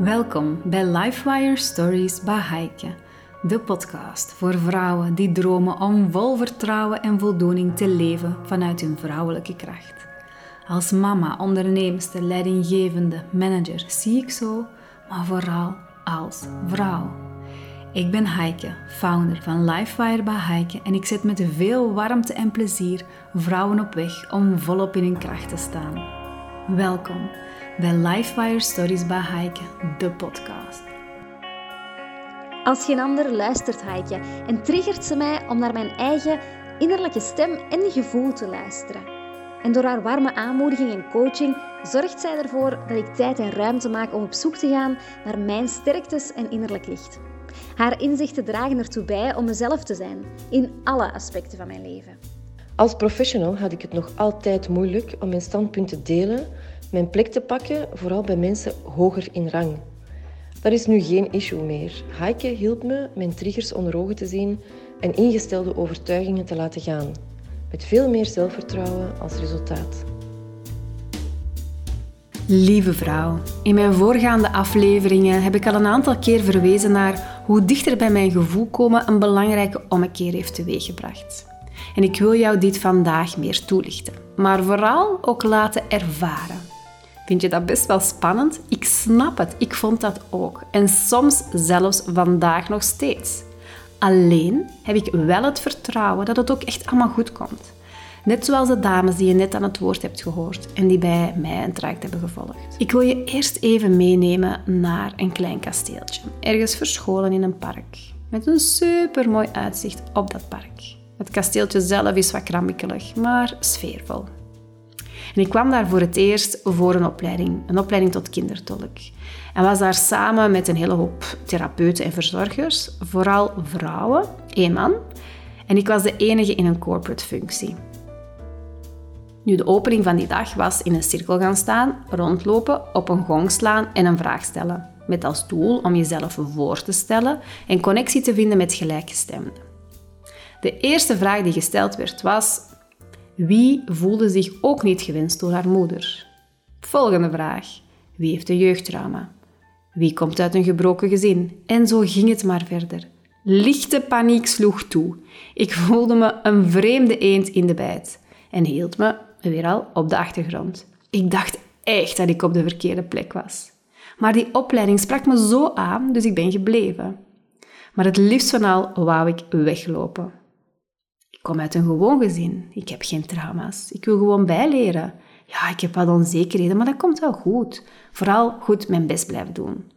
Welkom bij Lifewire Stories bij Heike, de podcast voor vrouwen die dromen om vol vertrouwen en voldoening te leven vanuit hun vrouwelijke kracht. Als mama, onderneemster, leidinggevende, manager zie ik zo, maar vooral als vrouw. Ik ben Heike, founder van Lifewire bij Heike en ik zet met veel warmte en plezier vrouwen op weg om volop in hun kracht te staan. Welkom bij Lifewire Stories bij Heike, de podcast. Als geen ander luistert Heike en triggert ze mij om naar mijn eigen innerlijke stem en gevoel te luisteren. En door haar warme aanmoediging en coaching zorgt zij ervoor dat ik tijd en ruimte maak om op zoek te gaan naar mijn sterktes en innerlijk licht. Haar inzichten dragen ertoe bij om mezelf te zijn in alle aspecten van mijn leven. Als professional had ik het nog altijd moeilijk om mijn standpunt te delen, mijn plek te pakken, vooral bij mensen hoger in rang. Dat is nu geen issue meer. Heike hielp me mijn triggers onder ogen te zien en ingestelde overtuigingen te laten gaan. Met veel meer zelfvertrouwen als resultaat. Lieve vrouw, in mijn voorgaande afleveringen heb ik al een aantal keer verwezen naar hoe dichter bij mijn gevoel komen een belangrijke ommekeer heeft teweeggebracht. En ik wil jou dit vandaag meer toelichten, maar vooral ook laten ervaren. Vind je dat best wel spannend? Ik snap het, ik vond dat ook. En soms zelfs vandaag nog steeds. Alleen heb ik wel het vertrouwen dat het ook echt allemaal goed komt. Net zoals de dames die je net aan het woord hebt gehoord en die bij mij een traject hebben gevolgd. Ik wil je eerst even meenemen naar een klein kasteeltje, ergens verscholen in een park, met een super mooi uitzicht op dat park. Het kasteeltje zelf is wat krammikelig, maar sfeervol. En ik kwam daar voor het eerst voor een opleiding, een opleiding tot kindertolk. En was daar samen met een hele hoop therapeuten en verzorgers, vooral vrouwen, één man. En ik was de enige in een corporate functie. Nu, de opening van die dag was in een cirkel gaan staan, rondlopen, op een gong slaan en een vraag stellen. Met als doel om jezelf voor te stellen en connectie te vinden met gelijkgestemden. De eerste vraag die gesteld werd was: wie voelde zich ook niet gewenst door haar moeder? Volgende vraag: wie heeft een jeugdtrauma? Wie komt uit een gebroken gezin? En zo ging het maar verder. Lichte paniek sloeg toe. Ik voelde me een vreemde eend in de bijt en hield me weer al op de achtergrond. Ik dacht echt dat ik op de verkeerde plek was. Maar die opleiding sprak me zo aan, dus ik ben gebleven. Maar het liefst van al wou ik weglopen. Ik kom uit een gewoon gezin. Ik heb geen trauma's. Ik wil gewoon bijleren. Ja, ik heb wat onzekerheden, maar dat komt wel goed. Vooral goed mijn best blijven doen.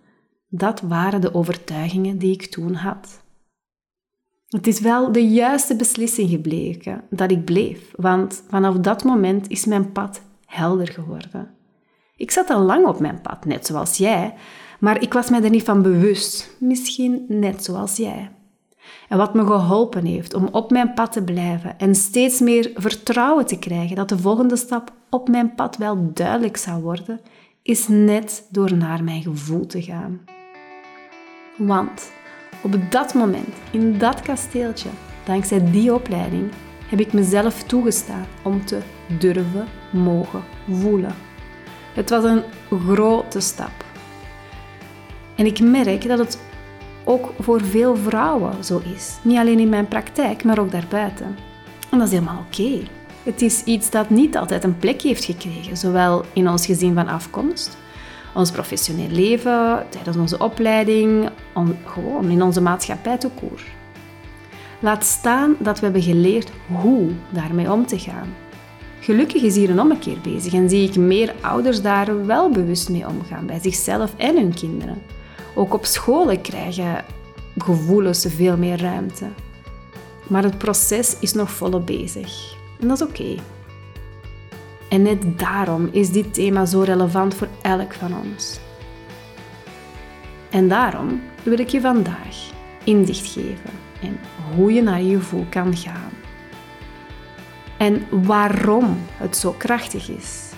Dat waren de overtuigingen die ik toen had. Het is wel de juiste beslissing gebleken dat ik bleef, want vanaf dat moment is mijn pad helder geworden. Ik zat al lang op mijn pad, net zoals jij, maar ik was mij er niet van bewust, misschien net zoals jij. En wat me geholpen heeft om op mijn pad te blijven en steeds meer vertrouwen te krijgen dat de volgende stap op mijn pad wel duidelijk zou worden, is net door naar mijn gevoel te gaan. Want op dat moment, in dat kasteeltje, dankzij die opleiding, heb ik mezelf toegestaan om te durven, mogen voelen. Het was een grote stap. En ik merk dat het ook voor veel vrouwen zo is. Niet alleen in mijn praktijk, maar ook daarbuiten. En dat is helemaal oké. Het is iets dat niet altijd een plek heeft gekregen, zowel in ons gezin van afkomst, ons professioneel leven, tijdens onze opleiding, om, gewoon in onze maatschappij te koer. Laat staan dat we hebben geleerd hoe daarmee om te gaan. Gelukkig is hier een ommekeer bezig en zie ik meer ouders daar wel bewust mee omgaan, bij zichzelf en hun kinderen. Ook op scholen krijgen gevoelens veel meer ruimte. Maar het proces is nog volop bezig. En dat is oké. En net daarom is dit thema zo relevant voor elk van ons. En daarom wil ik je vandaag inzicht geven in hoe je naar je gevoel kan gaan. En waarom het zo krachtig is.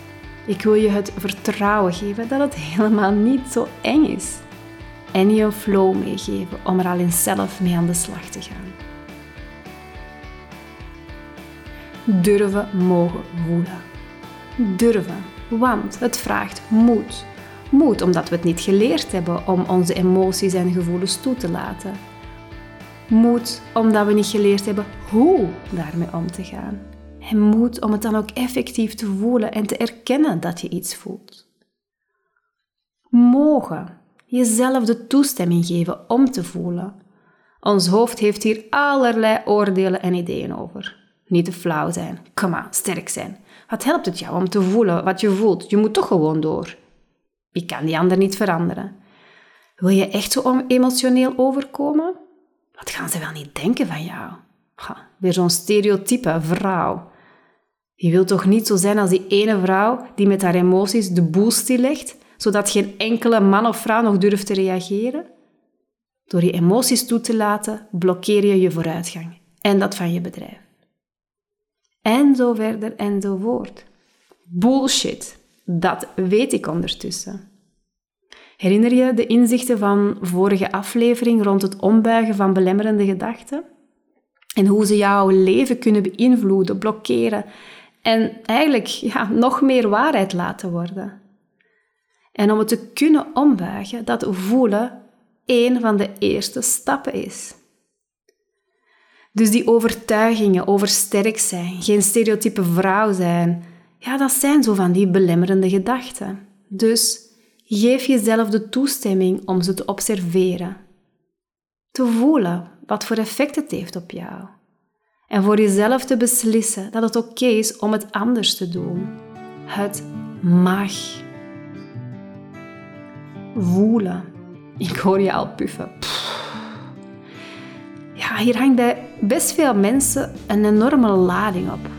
Ik wil je het vertrouwen geven dat het helemaal niet zo eng is. En je een flow meegeven om er al in zelf mee aan de slag te gaan. Durven mogen voelen durven, want het vraagt moed. Moed omdat we het niet geleerd hebben om onze emoties en gevoelens toe te laten. Moed omdat we niet geleerd hebben hoe daarmee om te gaan. En moed om het dan ook effectief te voelen en te erkennen dat je iets voelt. Mogen jezelf de toestemming geven om te voelen. Ons hoofd heeft hier allerlei oordelen en ideeën over. Niet te flauw zijn. Kom aan, sterk zijn. Wat helpt het jou om te voelen wat je voelt? Je moet toch gewoon door. Je kan die ander niet veranderen. Wil je echt zo emotioneel overkomen? Wat gaan ze wel niet denken van jou? Weer zo'n stereotype vrouw. Je wilt toch niet zo zijn als die ene vrouw die met haar emoties de boel stillegt, zodat geen enkele man of vrouw nog durft te reageren? Door je emoties toe te laten, blokkeer je je vooruitgang en dat van je bedrijf. En zo verder en zo voort. Bullshit. Dat weet ik ondertussen. Herinner je de inzichten van vorige aflevering rond het ombuigen van belemmerende gedachten? En hoe ze jouw leven kunnen beïnvloeden, blokkeren en eigenlijk ja, nog meer waarheid laten worden. En om het te kunnen ombuigen, dat voelen een van de eerste stappen is. Dus die overtuigingen over sterk zijn, geen stereotype vrouw zijn, ja, dat zijn zo van die belemmerende gedachten. Dus geef jezelf de toestemming om ze te observeren. Te voelen wat voor effect het heeft op jou. En voor jezelf te beslissen dat het oké is om het anders te doen. Het mag. Voelen. Ik hoor je al puffen. Ja, hier hangt bij best veel mensen een enorme lading op.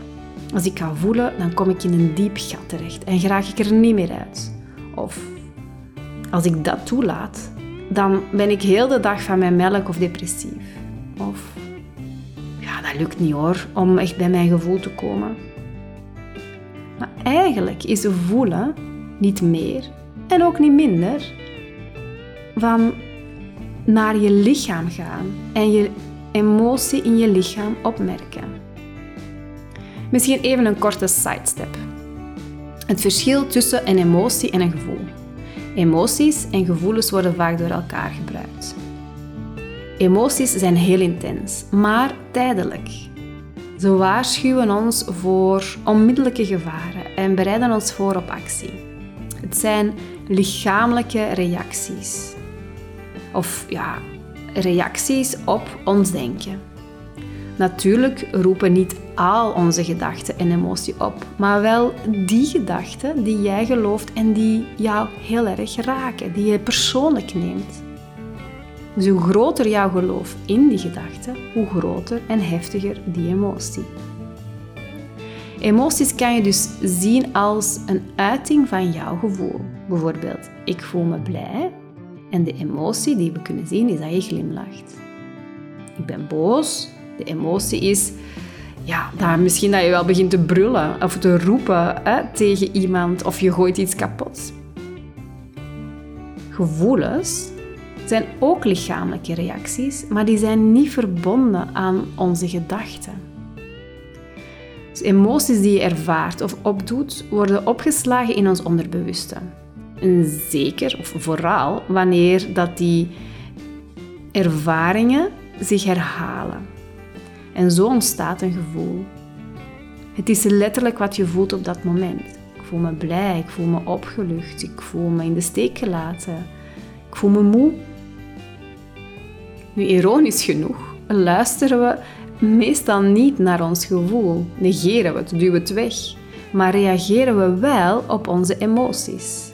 Als ik ga voelen, dan kom ik in een diep gat terecht en raak ik er niet meer uit. Of als ik dat toelaat, dan ben ik heel de dag van mijn melk of depressief. Of ja, dat lukt niet hoor, om echt bij mijn gevoel te komen. Maar eigenlijk is voelen niet meer en ook niet minder van naar je lichaam gaan en je emotie in je lichaam opmerken. Misschien even een korte sidestep. Het verschil tussen een emotie en een gevoel. Emoties en gevoelens worden vaak door elkaar gebruikt. Emoties zijn heel intens, maar tijdelijk. Ze waarschuwen ons voor onmiddellijke gevaren en bereiden ons voor op actie. Het zijn lichamelijke reacties. Of ja, reacties op ons denken. Natuurlijk roepen niet al onze gedachten en emotie op, maar wel die gedachten die jij gelooft en die jou heel erg raken, die je persoonlijk neemt. Dus hoe groter jouw geloof in die gedachte, hoe groter en heftiger die emotie. Emoties kan je dus zien als een uiting van jouw gevoel. Bijvoorbeeld, ik voel me blij en de emotie die we kunnen zien is dat je glimlacht. Ik ben boos. De emotie is ja, misschien dat je wel begint te brullen of te roepen hè, tegen iemand of je gooit iets kapot. Gevoelens zijn ook lichamelijke reacties, maar die zijn niet verbonden aan onze gedachten. Dus emoties die je ervaart of opdoet, worden opgeslagen in ons onderbewuste. En zeker, of vooral, wanneer dat die ervaringen zich herhalen. En zo ontstaat een gevoel. Het is letterlijk wat je voelt op dat moment. Ik voel me blij, ik voel me opgelucht, ik voel me in de steek gelaten, ik voel me moe. Nu, ironisch genoeg, luisteren we meestal niet naar ons gevoel, negeren we het, duwen het weg, maar reageren we wel op onze emoties.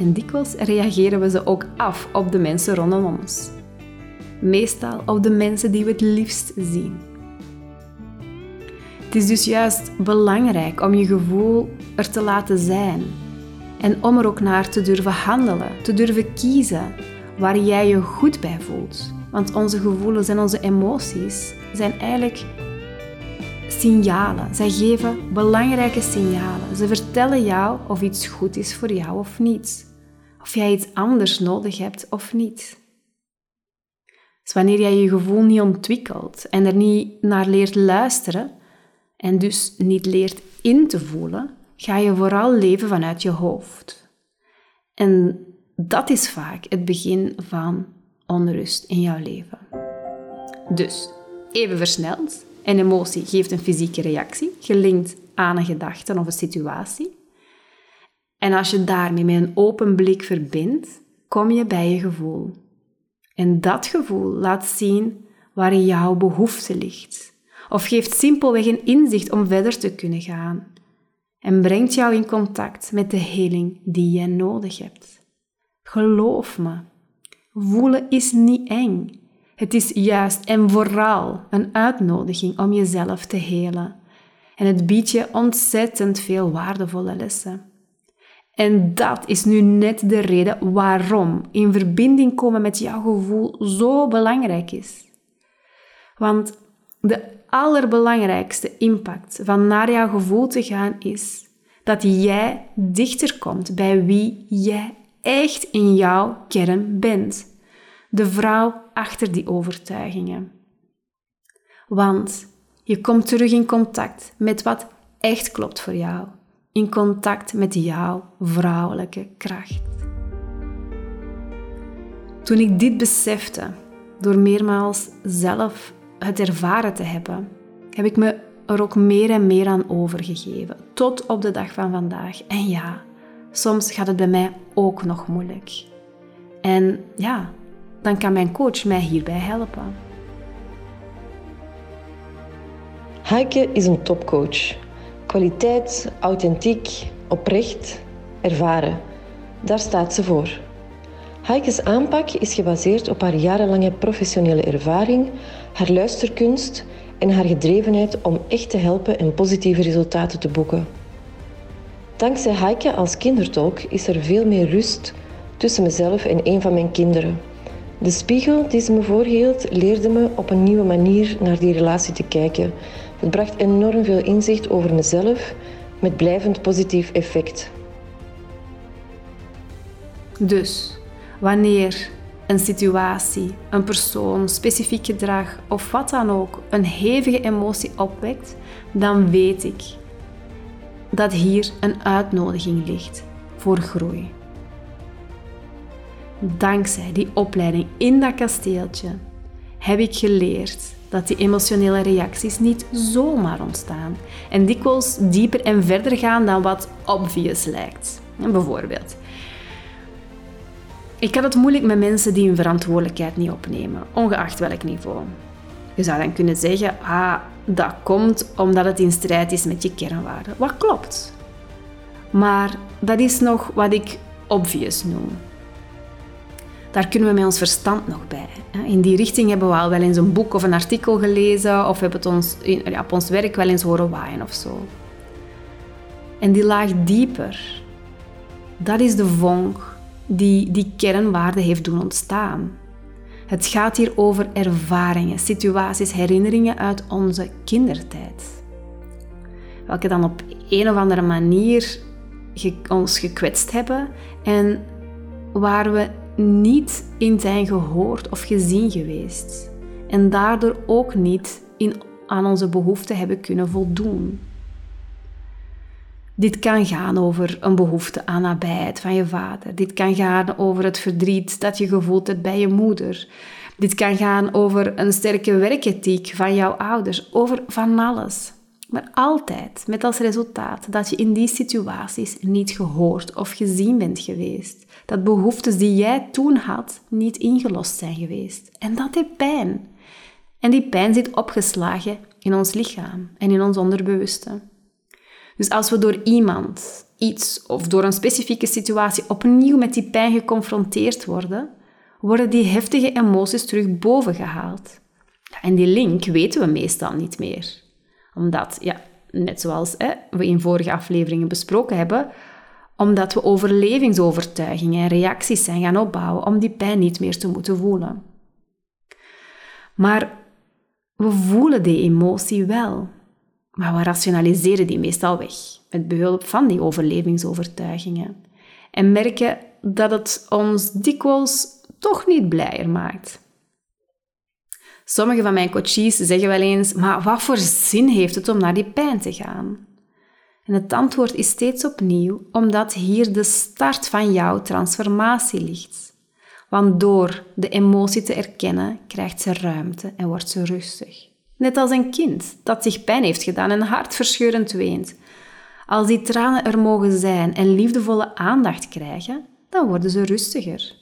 En dikwijls reageren we ze ook af op de mensen rondom ons. Meestal op de mensen die we het liefst zien. Het is dus juist belangrijk om je gevoel er te laten zijn en om er ook naar te durven handelen, te durven kiezen waar jij je goed bij voelt. Want onze gevoelens en onze emoties zijn eigenlijk signalen. Zij geven belangrijke signalen. Ze vertellen jou of iets goed is voor jou of niet of jij iets anders nodig hebt of niet. Dus wanneer jij je gevoel niet ontwikkelt en er niet naar leert luisteren en dus niet leert in te voelen, ga je vooral leven vanuit je hoofd. En dat is vaak het begin van onrust in jouw leven. Dus, even versneld, een emotie geeft een fysieke reactie, gelinkt aan een gedachte of een situatie. En als je daarmee met een open blik verbindt, kom je bij je gevoel. En dat gevoel laat zien waar jouw behoefte ligt. Of geeft simpelweg een inzicht om verder te kunnen gaan. En brengt jou in contact met de heling die jij nodig hebt. Geloof me, voelen is niet eng. Het is juist en vooral een uitnodiging om jezelf te helen. En het biedt je ontzettend veel waardevolle lessen. En dat is nu net de reden waarom in verbinding komen met jouw gevoel zo belangrijk is. Want de allerbelangrijkste impact van naar jouw gevoel te gaan is dat jij dichter komt bij wie jij echt in jouw kern bent. De vrouw achter die overtuigingen. Want je komt terug in contact met wat echt klopt voor jou. In contact met jouw vrouwelijke kracht. Toen ik dit besefte, door meermaals zelf het ervaren te hebben, heb ik me er ook meer en meer aan overgegeven. Tot op de dag van vandaag. En ja, soms gaat het bij mij ook nog moeilijk. En ja, dan kan mijn coach mij hierbij helpen. Heike is een topcoach. Kwaliteit, authentiek, oprecht, ervaren. Daar staat ze voor. Heike's aanpak is gebaseerd op haar jarenlange professionele ervaring, haar luisterkunst en haar gedrevenheid om echt te helpen en positieve resultaten te boeken. Dankzij Heike als kindertolk is er veel meer rust tussen mezelf en een van mijn kinderen. De spiegel die ze me voorhield leerde me op een nieuwe manier naar die relatie te kijken. Het bracht enorm veel inzicht over mezelf met blijvend positief effect. Dus wanneer een situatie, een persoon, specifiek gedrag of wat dan ook een hevige emotie opwekt, dan weet ik dat hier een uitnodiging ligt voor groei. Dankzij die opleiding in dat kasteeltje heb ik geleerd dat die emotionele reacties niet zomaar ontstaan en dikwijls dieper en verder gaan dan wat obvious lijkt. Bijvoorbeeld, ik had het moeilijk met mensen die hun verantwoordelijkheid niet opnemen, ongeacht welk niveau. Je zou dan kunnen zeggen, ah, dat komt omdat het in strijd is met je kernwaarden. Wat klopt. Maar dat is nog wat ik obvious noem. Daar kunnen we met ons verstand nog bij. In die richting hebben we al wel eens een boek of een artikel gelezen of hebben het ons op ons werk wel eens horen waaien of zo. En die laag dieper, dat is de vonk die die kernwaarde heeft doen ontstaan. Het gaat hier over ervaringen, situaties, herinneringen uit onze kindertijd. Welke dan op een of andere manier ons gekwetst hebben en waar we niet in zijn gehoord of gezien geweest. En daardoor ook niet in, aan onze behoeften hebben kunnen voldoen. Dit kan gaan over een behoefte aan nabijheid van je vader. Dit kan gaan over het verdriet dat je gevoeld hebt bij je moeder. Dit kan gaan over een sterke werkethiek van jouw ouders. Over van alles. Maar altijd met als resultaat dat je in die situaties niet gehoord of gezien bent geweest. Dat behoeftes die jij toen had niet ingelost zijn geweest. En dat heeft pijn. En die pijn zit opgeslagen in ons lichaam en in ons onderbewuste. Dus als we door iemand, iets of door een specifieke situatie opnieuw met die pijn geconfronteerd worden, worden die heftige emoties terug boven gehaald. En die link weten we meestal niet meer. Omdat, ja, net zoals hè, we in vorige afleveringen besproken hebben, omdat we overlevingsovertuigingen en reacties zijn gaan opbouwen om die pijn niet meer te moeten voelen. Maar we voelen die emotie wel. Maar we rationaliseren die meestal weg met behulp van die overlevingsovertuigingen. En merken dat het ons dikwijls toch niet blijer maakt. Sommige van mijn coaches zeggen wel eens, maar wat voor zin heeft het om naar die pijn te gaan? En het antwoord is steeds opnieuw omdat hier de start van jouw transformatie ligt. Want door de emotie te erkennen, krijgt ze ruimte en wordt ze rustig. Net als een kind dat zich pijn heeft gedaan en hartverscheurend weent. Als die tranen er mogen zijn en liefdevolle aandacht krijgen, dan worden ze rustiger.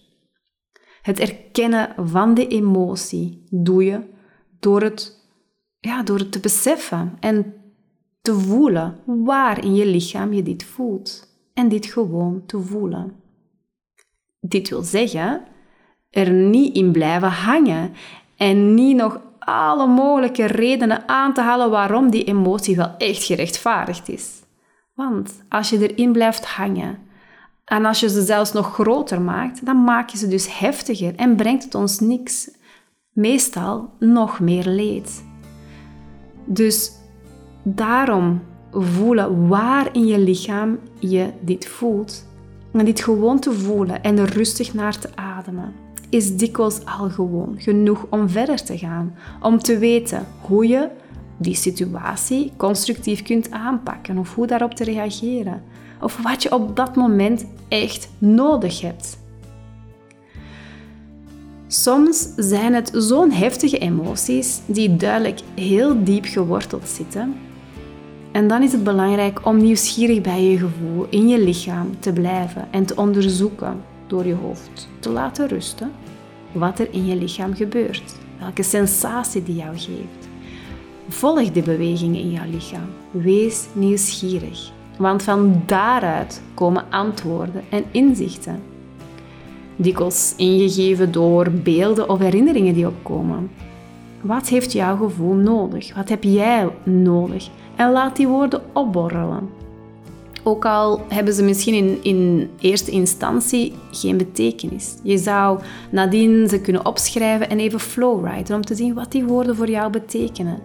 Het erkennen van de emotie doe je door het, ja, door het te beseffen en te voelen waar in je lichaam je dit voelt. En dit gewoon te voelen. Dit wil zeggen, er niet in blijven hangen en niet nog alle mogelijke redenen aan te halen waarom die emotie wel echt gerechtvaardigd is. Want als je erin blijft hangen en als je ze zelfs nog groter maakt, dan maak je ze dus heftiger en brengt het ons niks. Meestal nog meer leed. Dus daarom voelen waar in je lichaam je dit voelt. En dit gewoon te voelen en er rustig naar te ademen, is dikwijls al gewoon genoeg om verder te gaan. Om te weten hoe je die situatie constructief kunt aanpakken of hoe daarop te reageren. Of wat je op dat moment echt nodig hebt. Soms zijn het zo'n heftige emoties die duidelijk heel diep geworteld zitten. En dan is het belangrijk om nieuwsgierig bij je gevoel in je lichaam te blijven en te onderzoeken door je hoofd te laten rusten wat er in je lichaam gebeurt, welke sensatie die jou geeft. Volg de bewegingen in jouw lichaam. Wees nieuwsgierig, want van daaruit komen antwoorden en inzichten. Dikwijls ingegeven door beelden of herinneringen die opkomen. Wat heeft jouw gevoel nodig? Wat heb jij nodig? En laat die woorden opborrelen. Ook al hebben ze misschien in, in eerste instantie geen betekenis. Je zou nadien ze kunnen opschrijven en even flowwriten om te zien wat die woorden voor jou betekenen.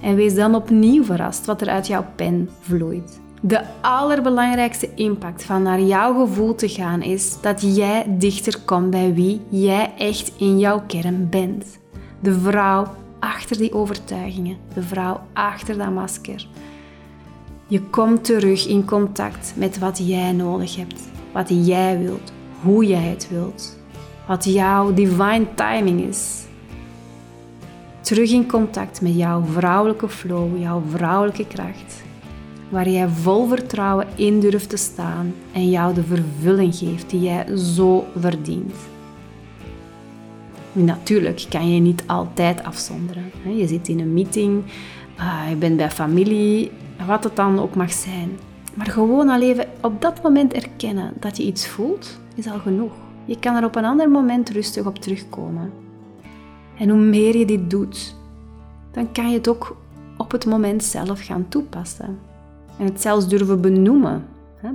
En wees dan opnieuw verrast wat er uit jouw pen vloeit. De allerbelangrijkste impact van naar jouw gevoel te gaan is dat jij dichter komt bij wie jij echt in jouw kern bent. De vrouw achter die overtuigingen, de vrouw achter dat masker. Je komt terug in contact met wat jij nodig hebt, wat jij wilt, hoe jij het wilt, wat jouw divine timing is. Terug in contact met jouw vrouwelijke flow, jouw vrouwelijke kracht, waar jij vol vertrouwen in durft te staan en jou de vervulling geeft die jij zo verdient. Natuurlijk kan je niet altijd afzonderen. Je zit in een meeting, ah, je bent bij familie, wat het dan ook mag zijn. Maar gewoon al even op dat moment erkennen dat je iets voelt, is al genoeg. Je kan er op een ander moment rustig op terugkomen. En hoe meer je dit doet, dan kan je het ook op het moment zelf gaan toepassen. En het zelfs durven benoemen.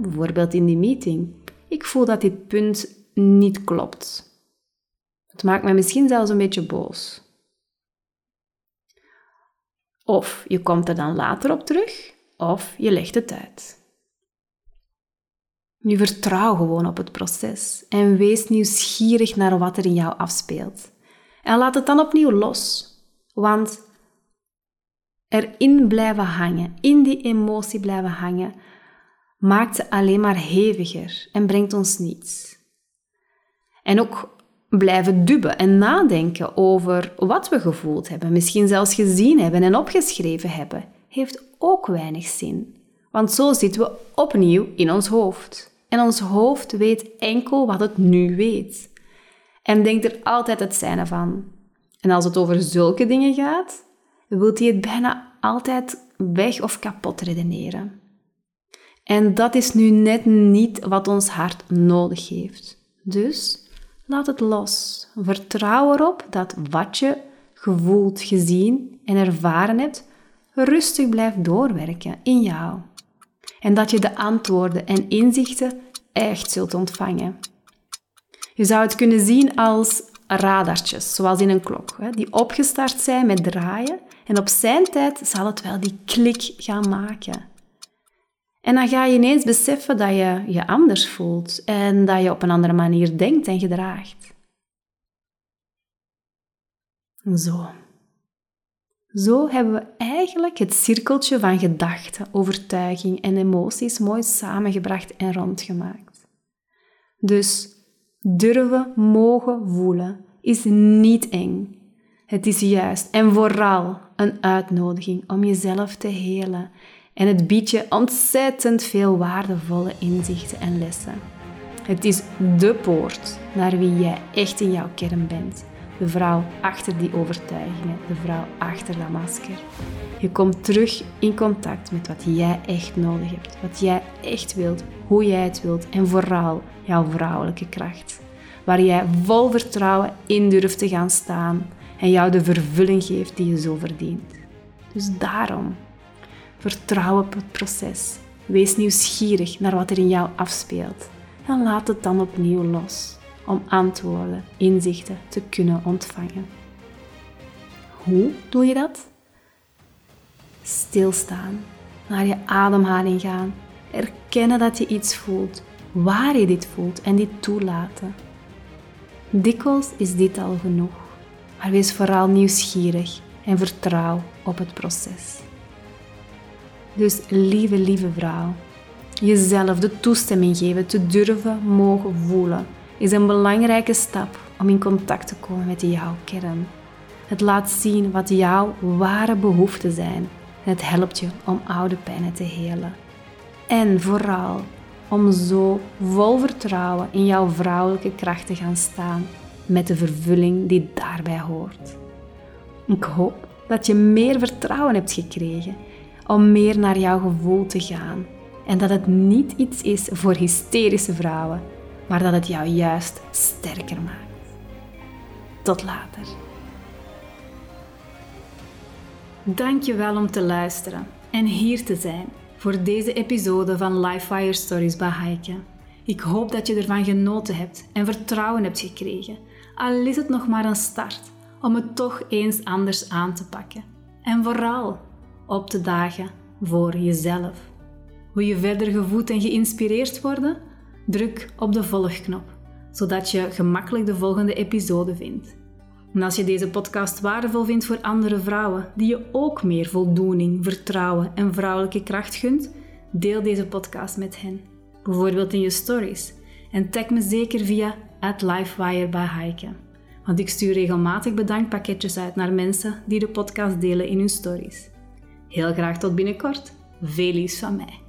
Bijvoorbeeld in die meeting. Ik voel dat dit punt niet klopt. Het maakt me misschien zelfs een beetje boos. Of je komt er dan later op terug, of je legt het uit. Nu vertrouw gewoon op het proces en wees nieuwsgierig naar wat er in jou afspeelt. En laat het dan opnieuw los, want erin blijven hangen, in die emotie blijven hangen, maakt ze alleen maar heviger en brengt ons niets. En ook blijven dubben en nadenken over wat we gevoeld hebben, misschien zelfs gezien hebben en opgeschreven hebben, heeft ook weinig zin. Want zo zitten we opnieuw in ons hoofd. En ons hoofd weet enkel wat het nu weet. En denkt er altijd het zijne van. En als het over zulke dingen gaat, wilt hij het bijna altijd weg of kapot redeneren. En dat is nu net niet wat ons hart nodig heeft. Dus Laat het los. Vertrouw erop dat wat je gevoeld, gezien en ervaren hebt, rustig blijft doorwerken in jou. En dat je de antwoorden en inzichten echt zult ontvangen. Je zou het kunnen zien als radartjes, zoals in een klok, die opgestart zijn met draaien en op zijn tijd zal het wel die klik gaan maken. En dan ga je ineens beseffen dat je je anders voelt en dat je op een andere manier denkt en gedraagt. Zo. Zo hebben we eigenlijk het cirkeltje van gedachten, overtuiging en emoties mooi samengebracht en rondgemaakt. Dus durven, mogen voelen is niet eng. Het is juist en vooral een uitnodiging om jezelf te helen en het biedt je ontzettend veel waardevolle inzichten en lessen. Het is de poort naar wie jij echt in jouw kern bent. De vrouw achter die overtuigingen, de vrouw achter dat masker. Je komt terug in contact met wat jij echt nodig hebt, wat jij echt wilt, hoe jij het wilt en vooral jouw vrouwelijke kracht. Waar jij vol vertrouwen in durft te gaan staan en jou de vervulling geeft die je zo verdient. Dus daarom, vertrouw op het proces. Wees nieuwsgierig naar wat er in jou afspeelt en laat het dan opnieuw los om antwoorden, inzichten te kunnen ontvangen. Hoe doe je dat? Stilstaan, naar je ademhaling gaan, erkennen dat je iets voelt, waar je dit voelt en dit toelaten. Dikwijls is dit al genoeg, maar wees vooral nieuwsgierig en vertrouw op het proces. Dus lieve, lieve vrouw, jezelf de toestemming geven te durven mogen voelen is een belangrijke stap om in contact te komen met jouw kern. Het laat zien wat jouw ware behoeften zijn en het helpt je om oude pijnen te helen. En vooral om zo vol vertrouwen in jouw vrouwelijke kracht te gaan staan met de vervulling die daarbij hoort. Ik hoop dat je meer vertrouwen hebt gekregen om meer naar jouw gevoel te gaan en dat het niet iets is voor hysterische vrouwen, maar dat het jou juist sterker maakt. Tot later. Dankjewel om te luisteren en hier te zijn voor deze episode van Life Fire Stories bij Heike. Ik hoop dat je ervan genoten hebt en vertrouwen hebt gekregen, al is het nog maar een start om het toch eens anders aan te pakken. En vooral op te dagen voor jezelf. Wil je verder gevoed en geïnspireerd worden? Druk op de volgknop, zodat je gemakkelijk de volgende episode vindt. En als je deze podcast waardevol vindt voor andere vrouwen die je ook meer voldoening, vertrouwen en vrouwelijke kracht gunt, deel deze podcast met hen. Bijvoorbeeld in je stories. En tag me zeker via @lifewire. Want ik stuur regelmatig bedankpakketjes uit naar mensen die de podcast delen in hun stories. Heel graag tot binnenkort. Veel liefs van mij.